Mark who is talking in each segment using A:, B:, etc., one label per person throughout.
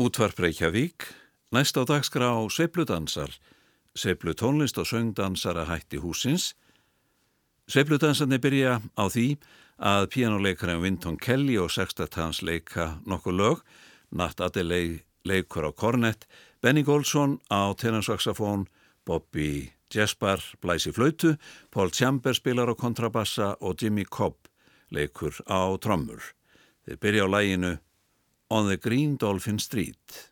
A: Útvarp Reykjavík, næst á dagskrá Sveipludansar, Sveiplu tónlist og söngdansara hætti húsins. Sveipludansarnir byrja á því að pianoleikarinn Vinton Kelly og sextatans leika nokkuð lög, Nat Adelaide leikur á kornett, Benny Goldsson á tenansaxofón, Bobby Jesper blæsi flautu, Paul Chamber spilar á kontrabassa og Jimmy Cobb leikur á trommur. Þeir byrja á læginu On the Green Dolphin Street.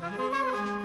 A: Thank you.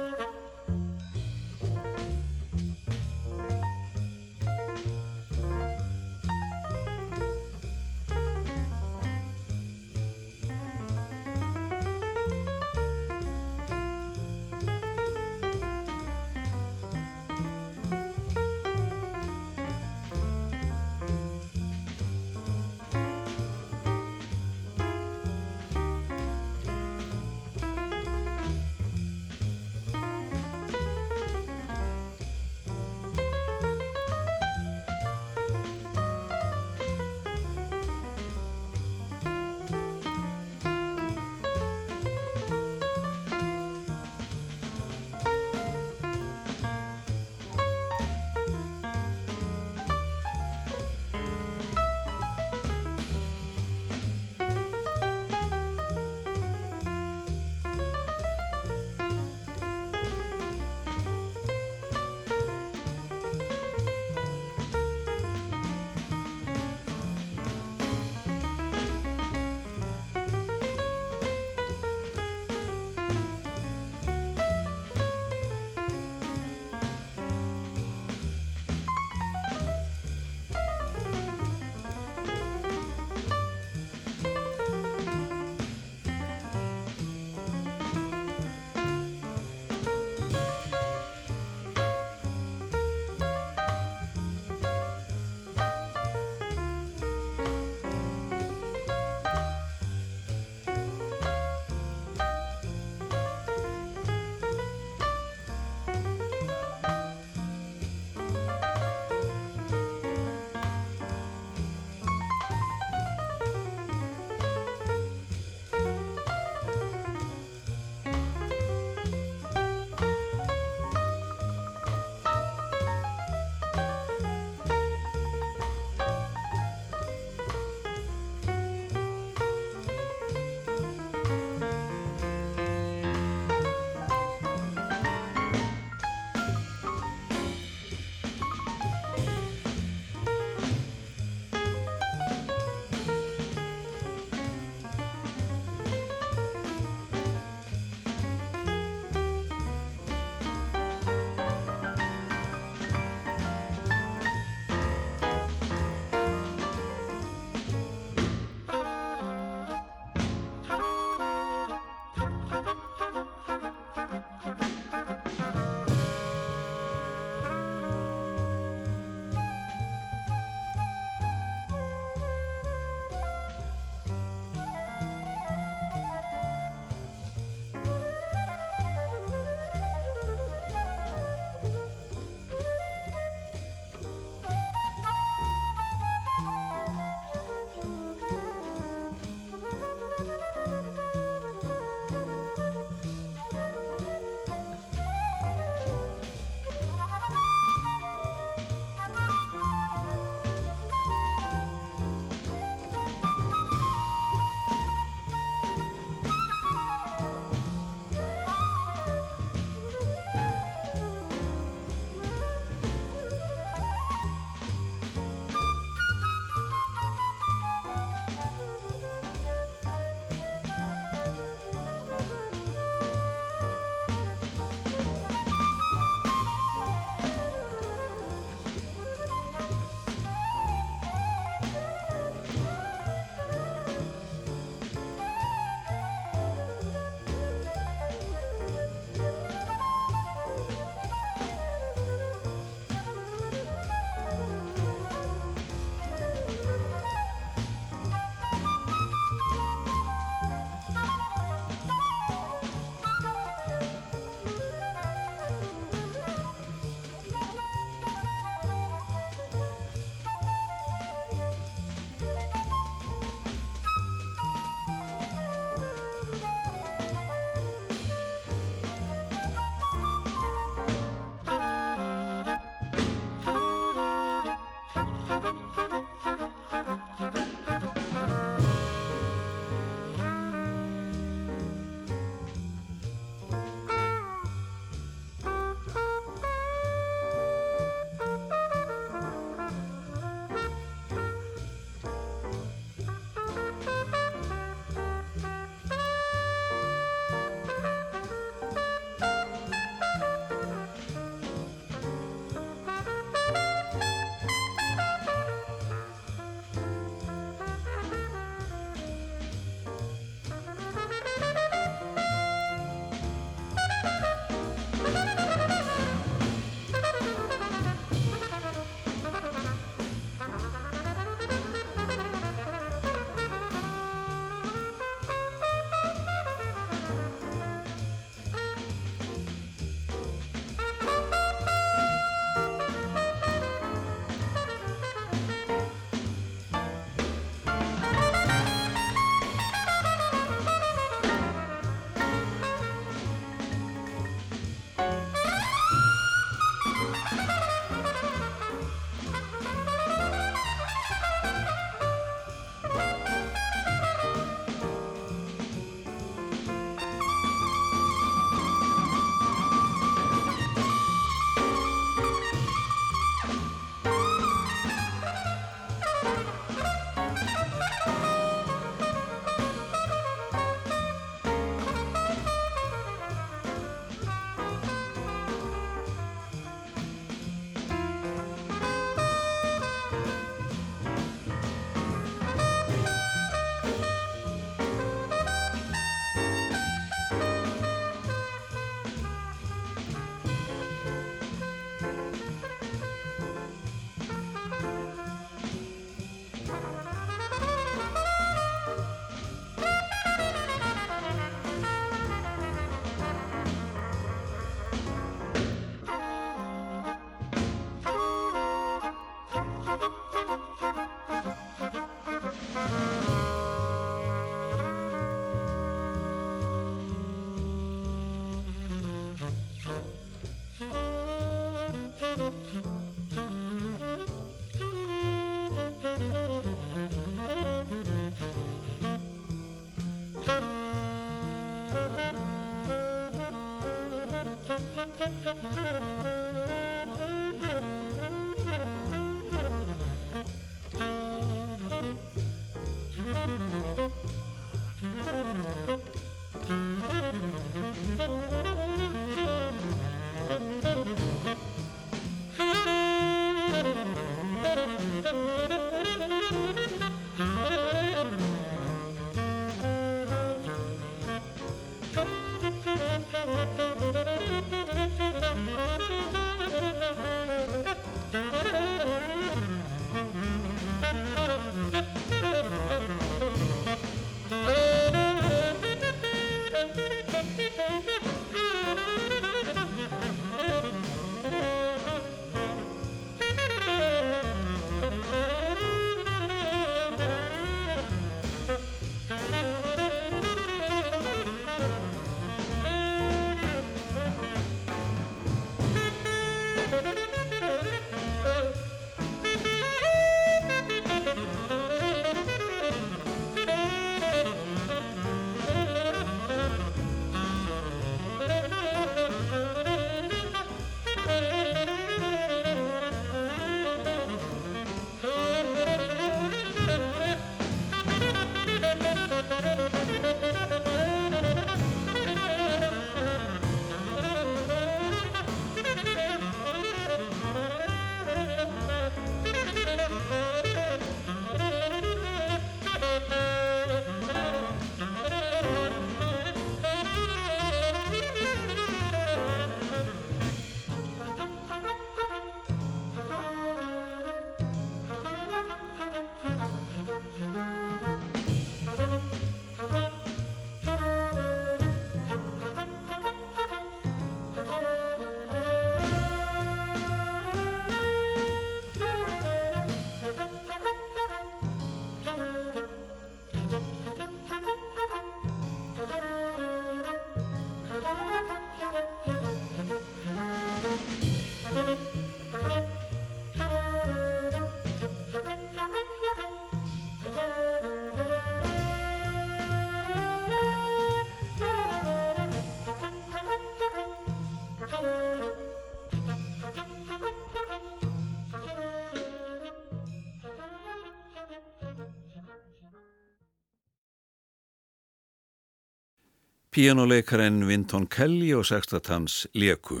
A: Pianoleikaren Vinton Kelly og sextatans Leku.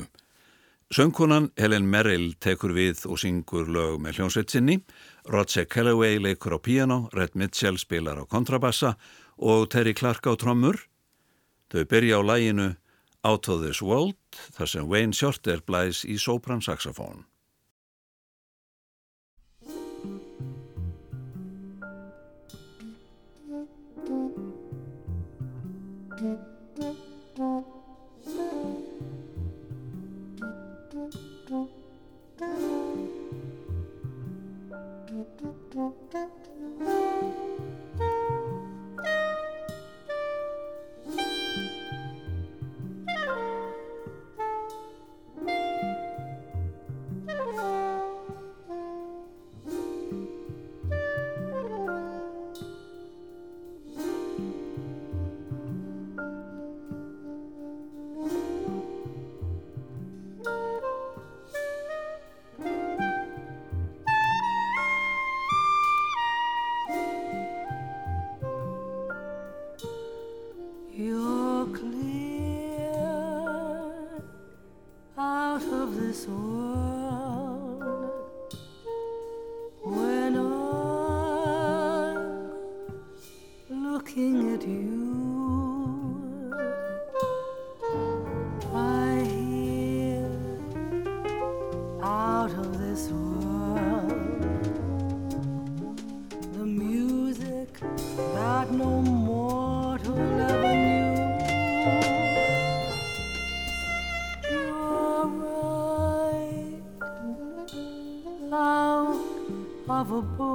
A: Söngkonan Helen Merrill tekur við og syngur lög með hljómsveitsinni, Roger Callaway leikur á piano, Red Mitchell spilar á kontrabassa og Terry Clark á trommur. Þau byrja á læginu Out of this World þar sem Wayne Shorter blæs í sopransaxofón.
B: more enchanted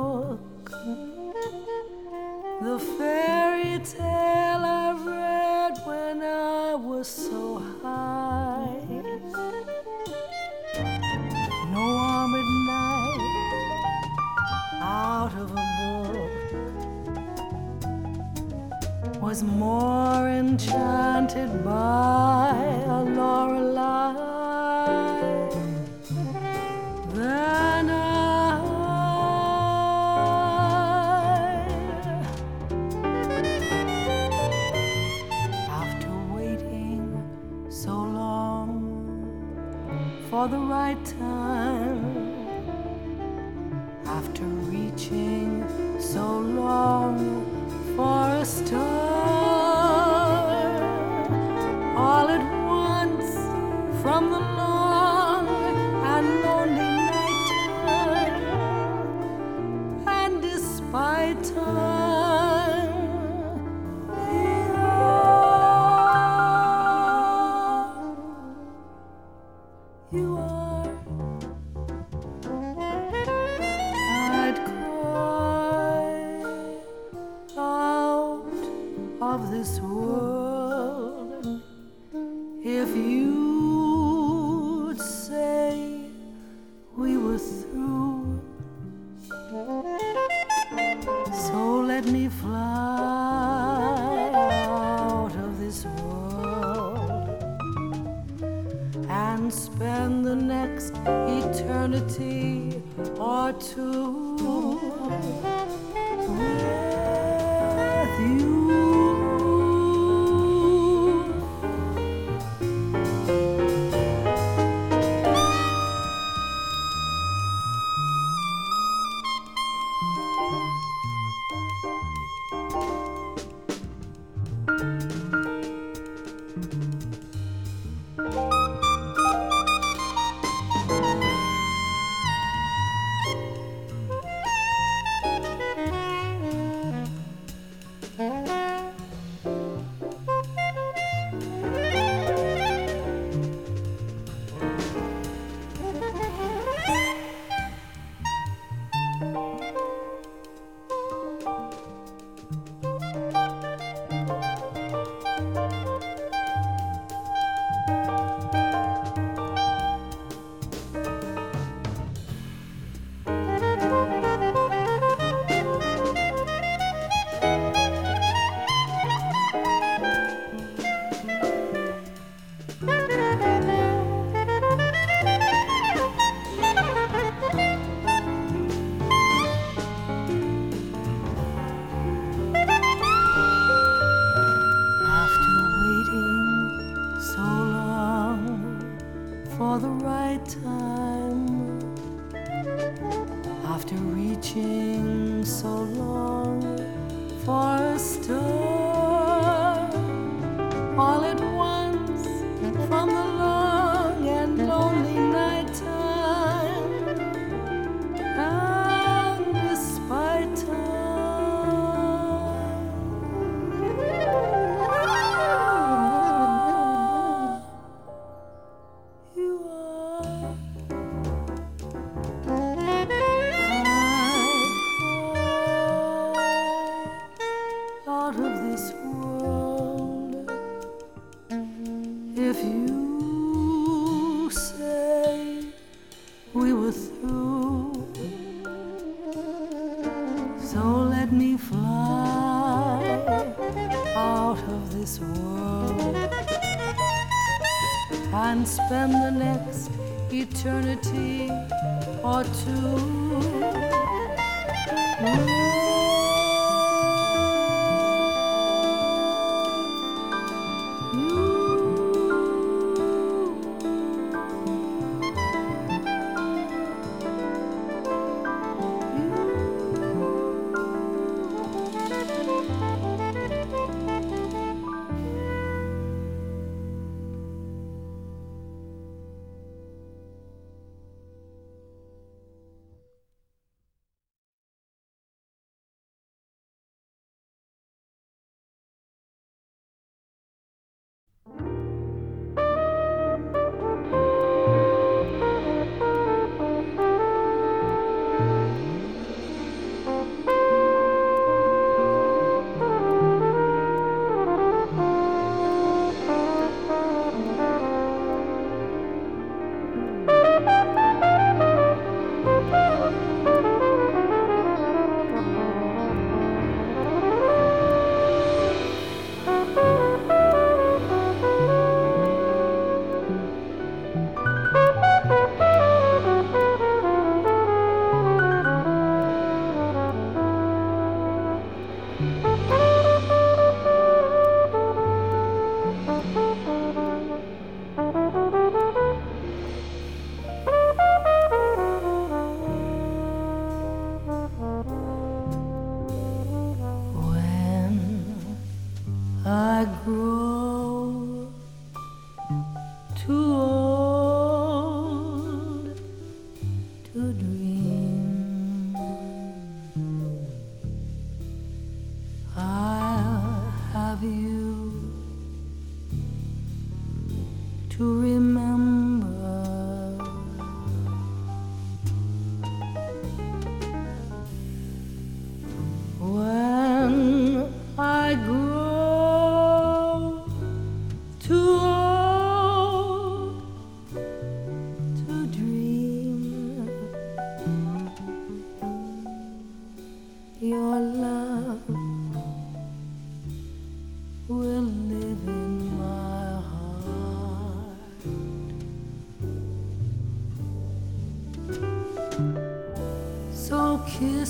B: 情所乱。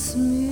B: Kiss me,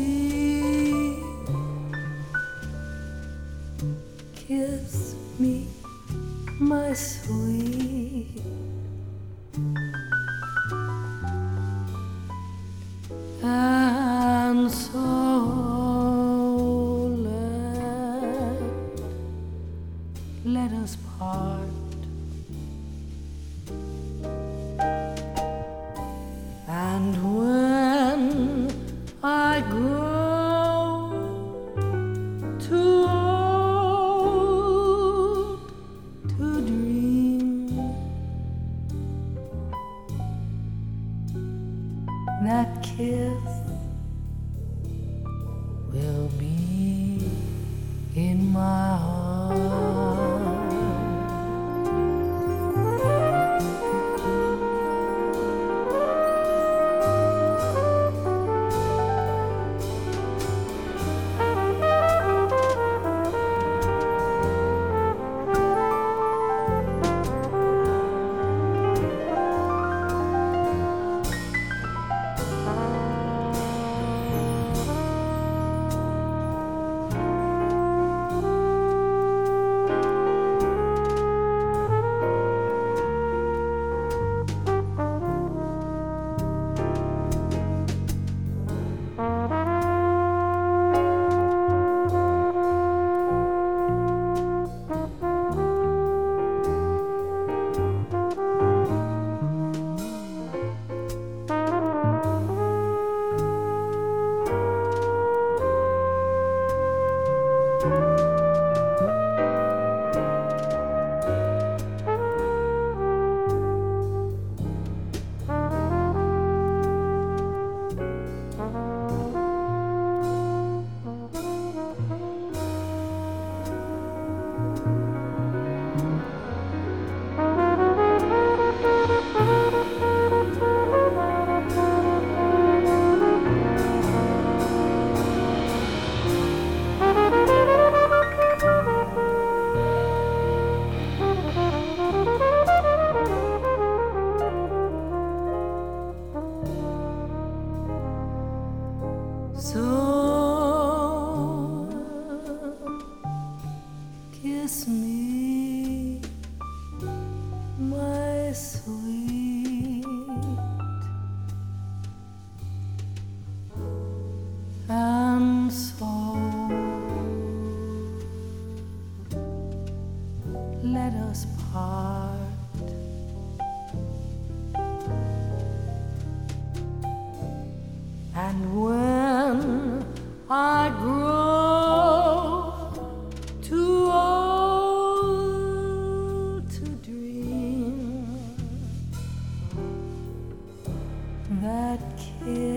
B: that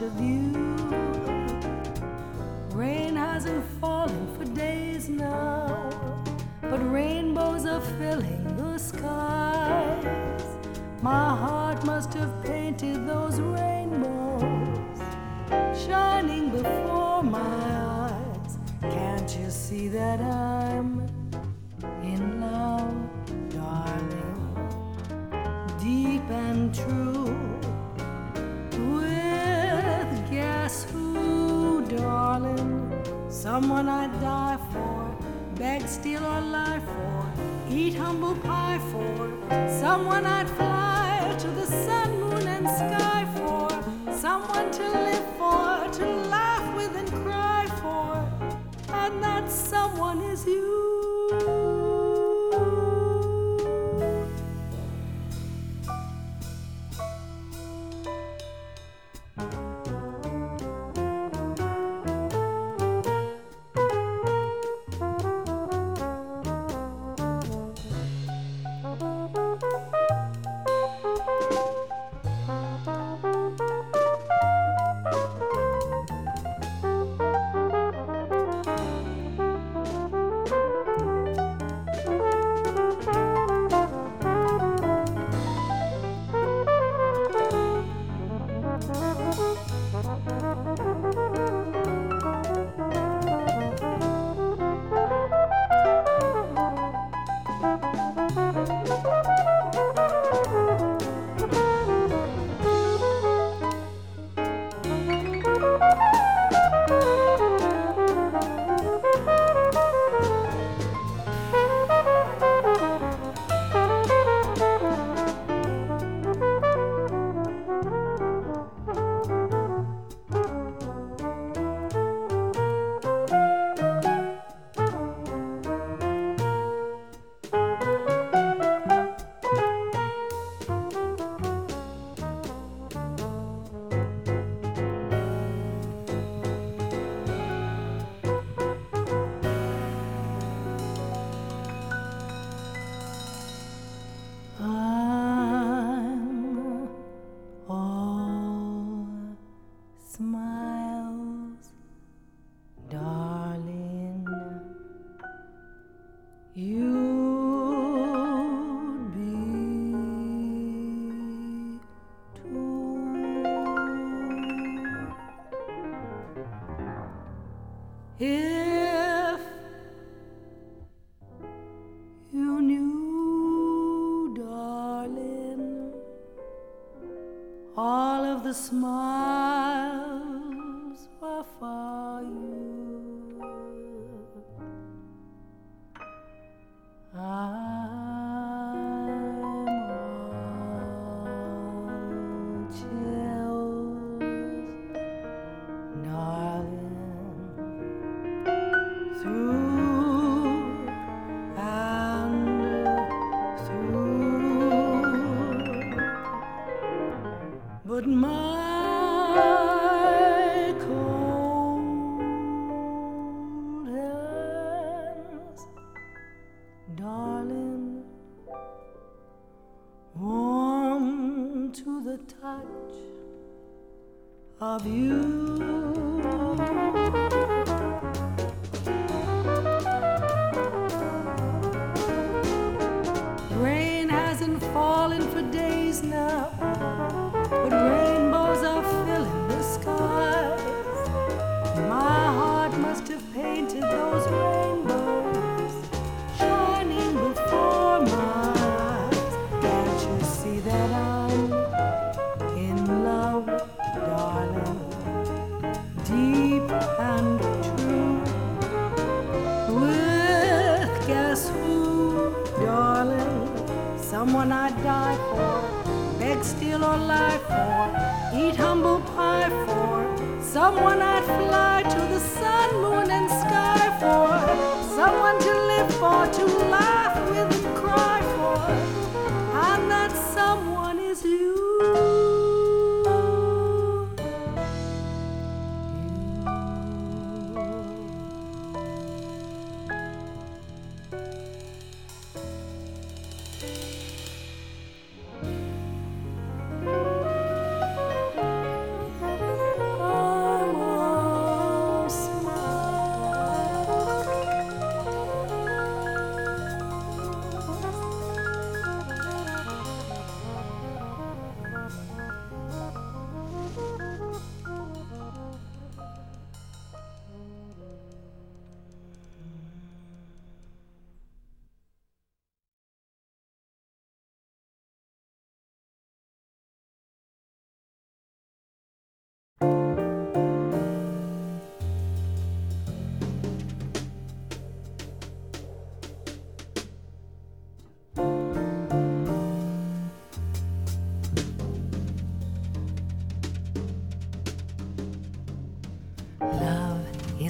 B: of you. Rain hasn't fallen for days now, but rainbows are filling the skies. My heart must have painted those rainbows, shining before my eyes. Can't you see that I'm in love, darling? Deep and true Someone I'd die for, beg, steal, or lie for, eat humble pie for. Someone I'd fly to the sun, moon, and sky for. Someone to live for, to laugh with and cry for. And that someone is you. the smiles were for you. I'm all chills, darling, through.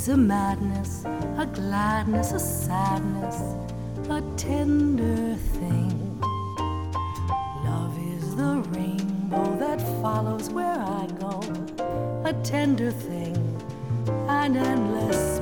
B: is a madness, a gladness, a sadness, a tender thing. Love is the rainbow that follows where I go, a tender thing, an endless.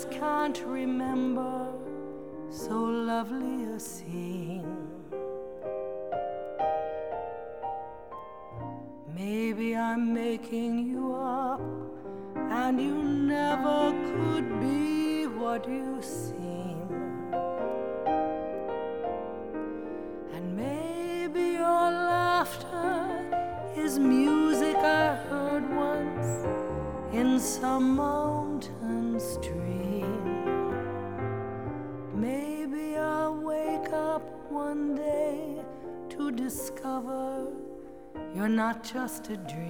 B: just can't remember just a dream.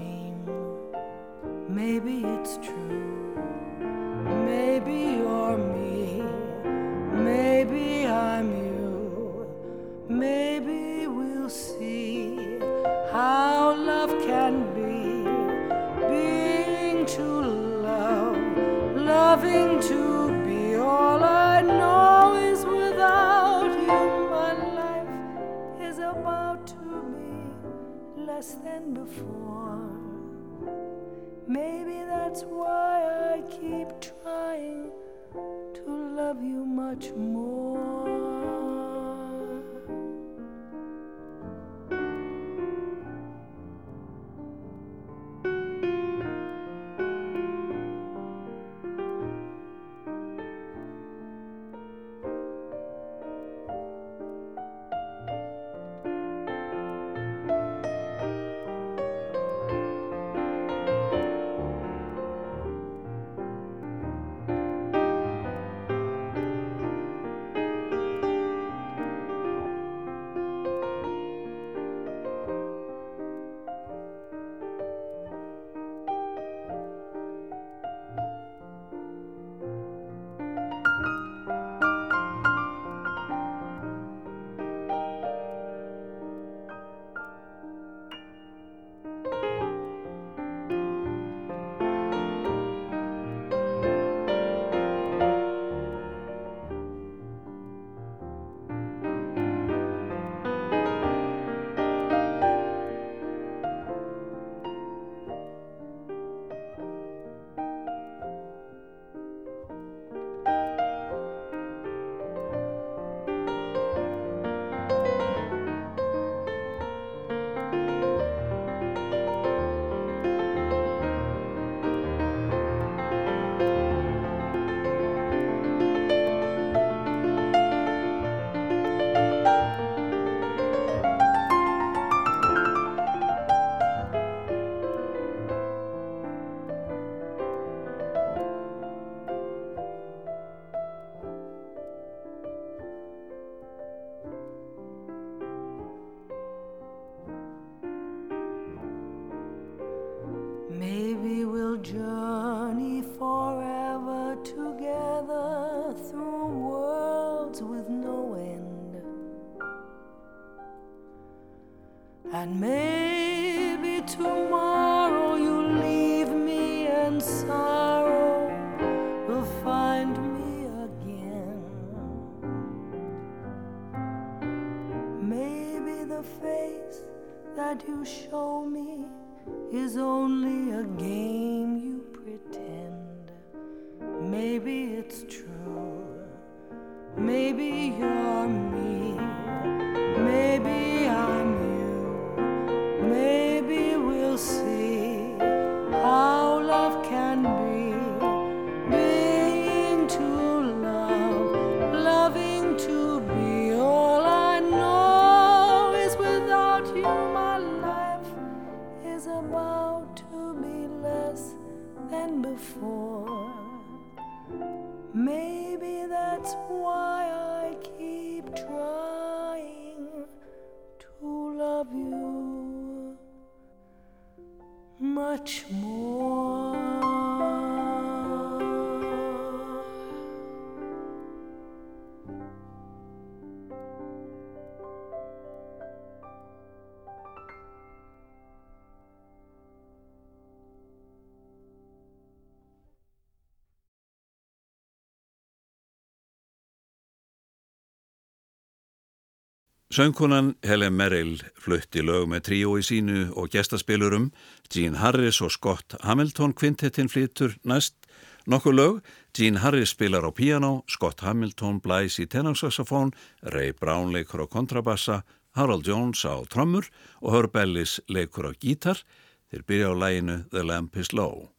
A: Söngkonan Helen Merrill flutti lög með tríói sínu og gestaspilurum, Gene Harris og Scott Hamilton. Kvintettin flyttur næst nokkuð lög, Gene Harris spilar á piano, Scott Hamilton blæs í tenarsaxofón, Ray Brown leikur á kontrabassa, Harold Jones á trommur og Herb Ellis leikur á gítar, þeir byrja á læginu The Lamp is Low.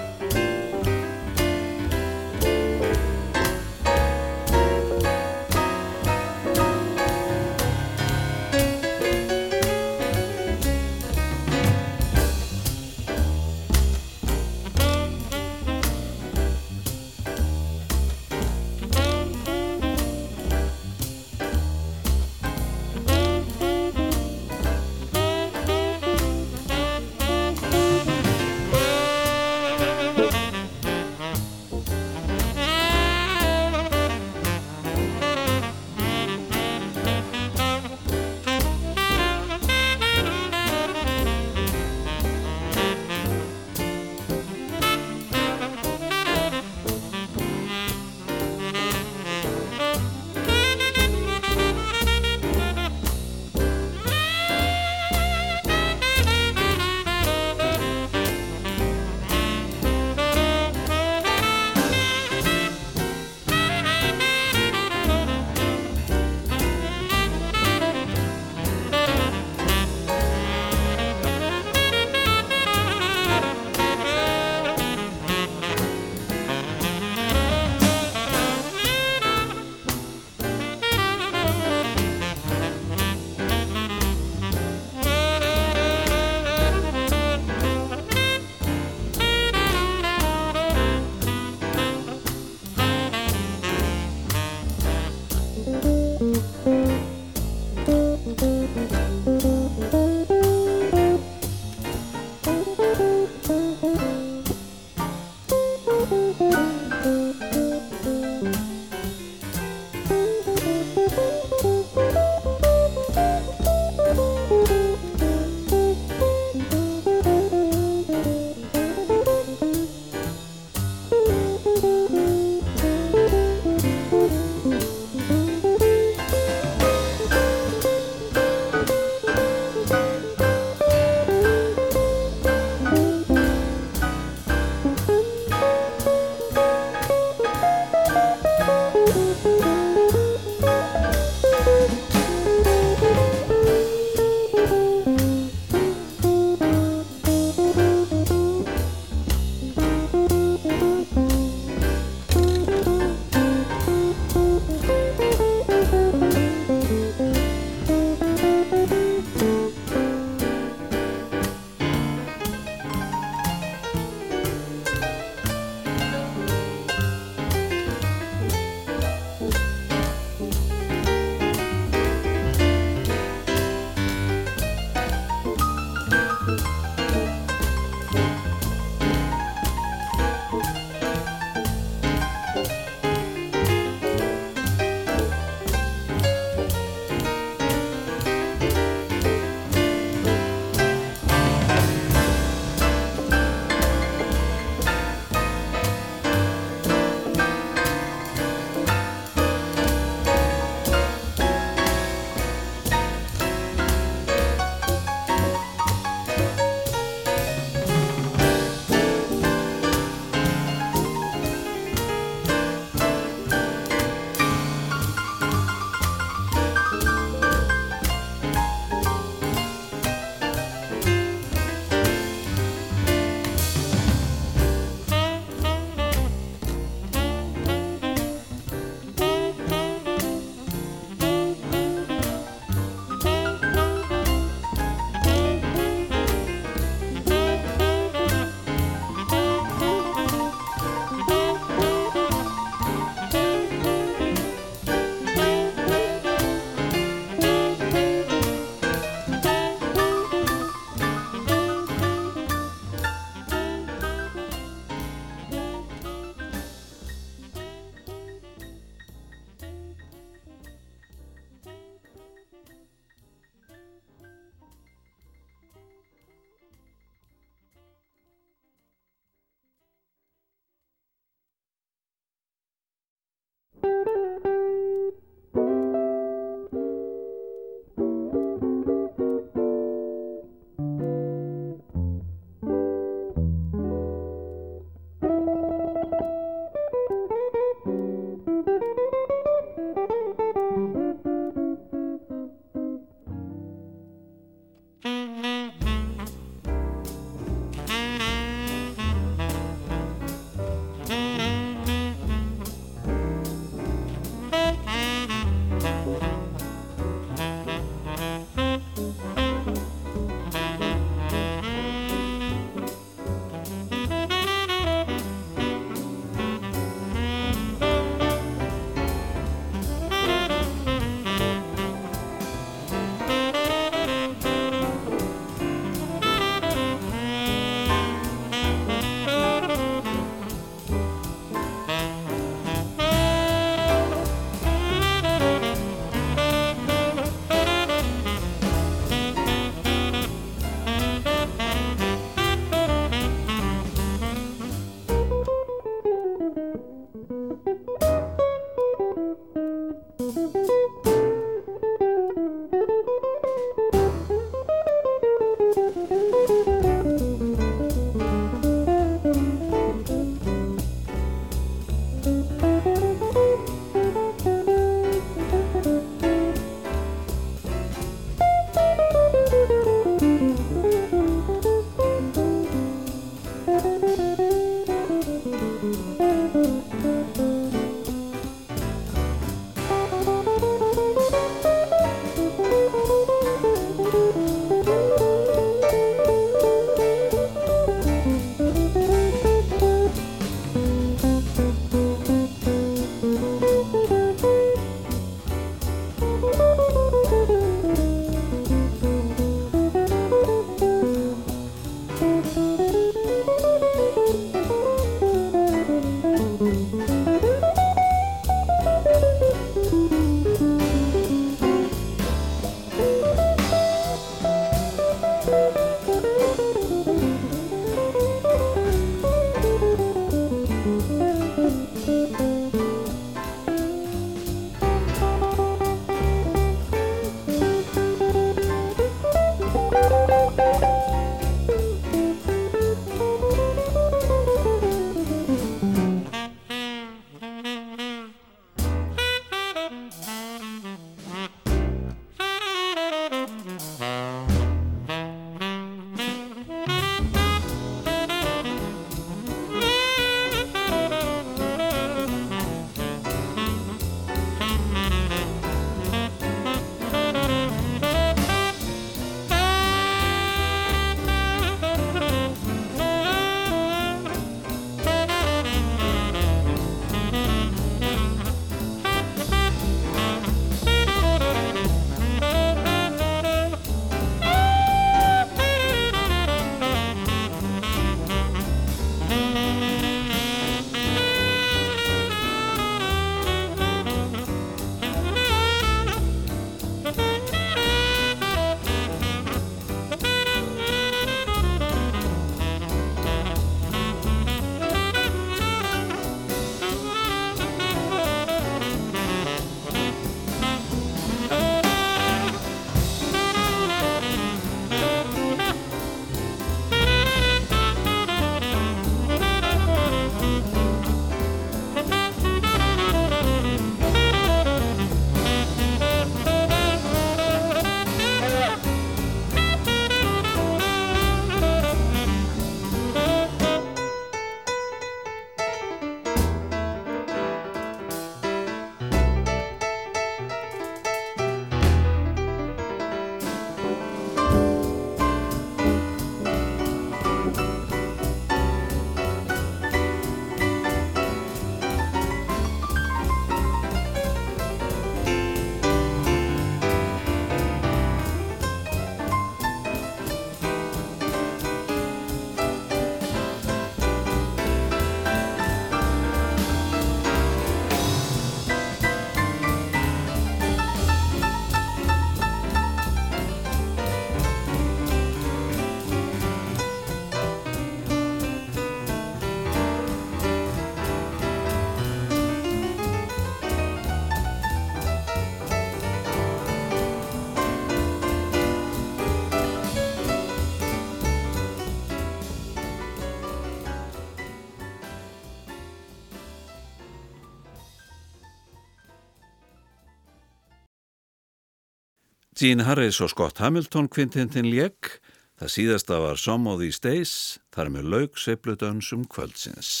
A: Gene Harris og Scott Hamilton kvintintin lék, það síðasta var Some of These Days, þar með laug seifludönsum kvöldsins.